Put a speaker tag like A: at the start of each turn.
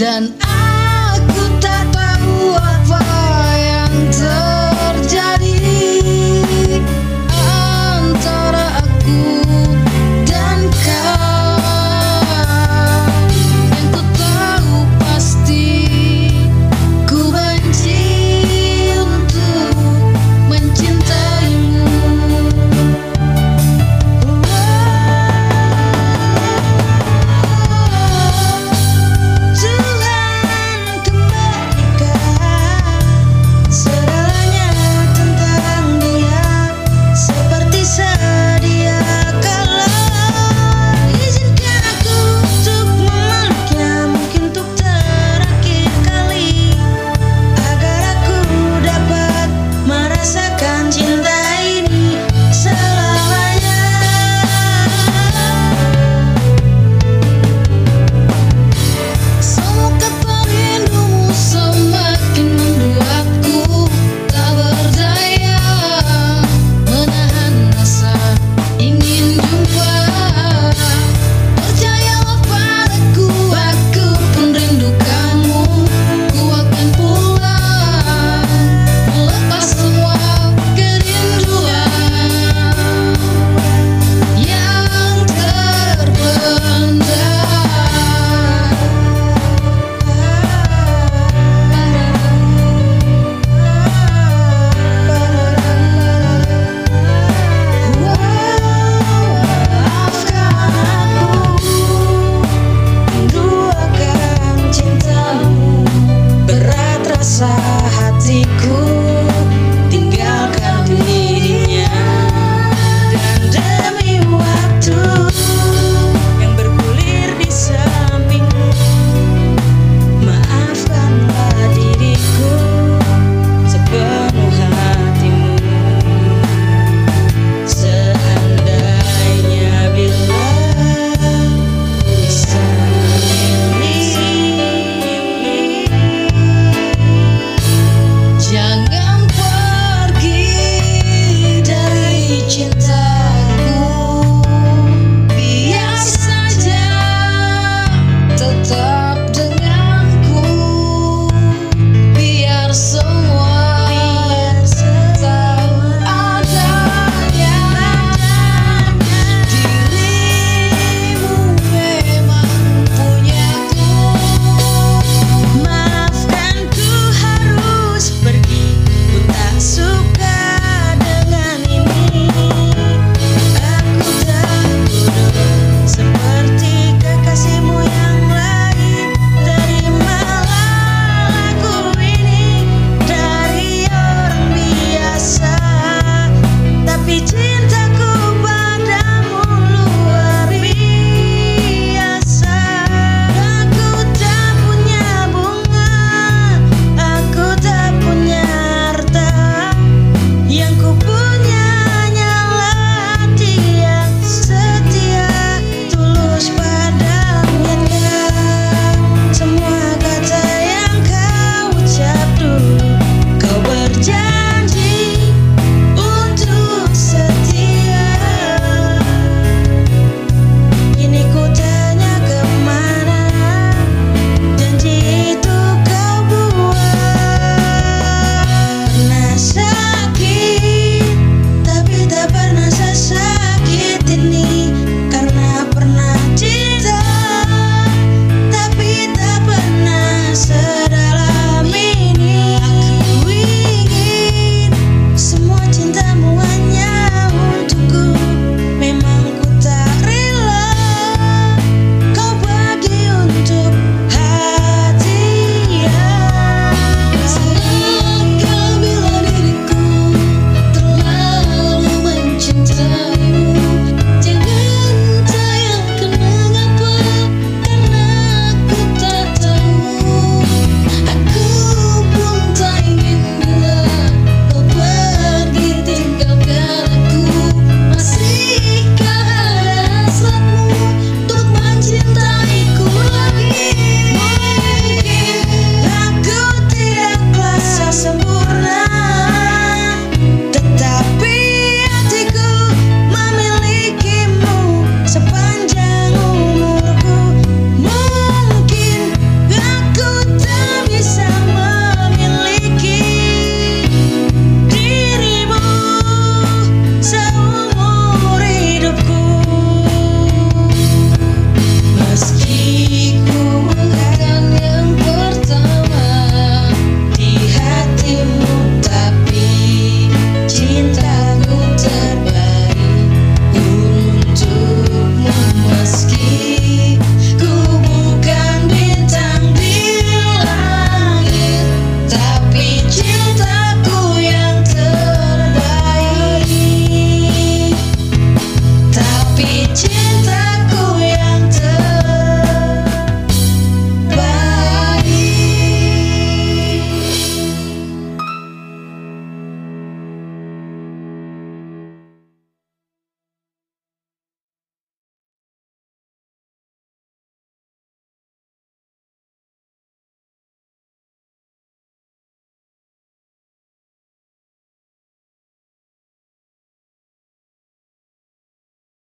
A: done.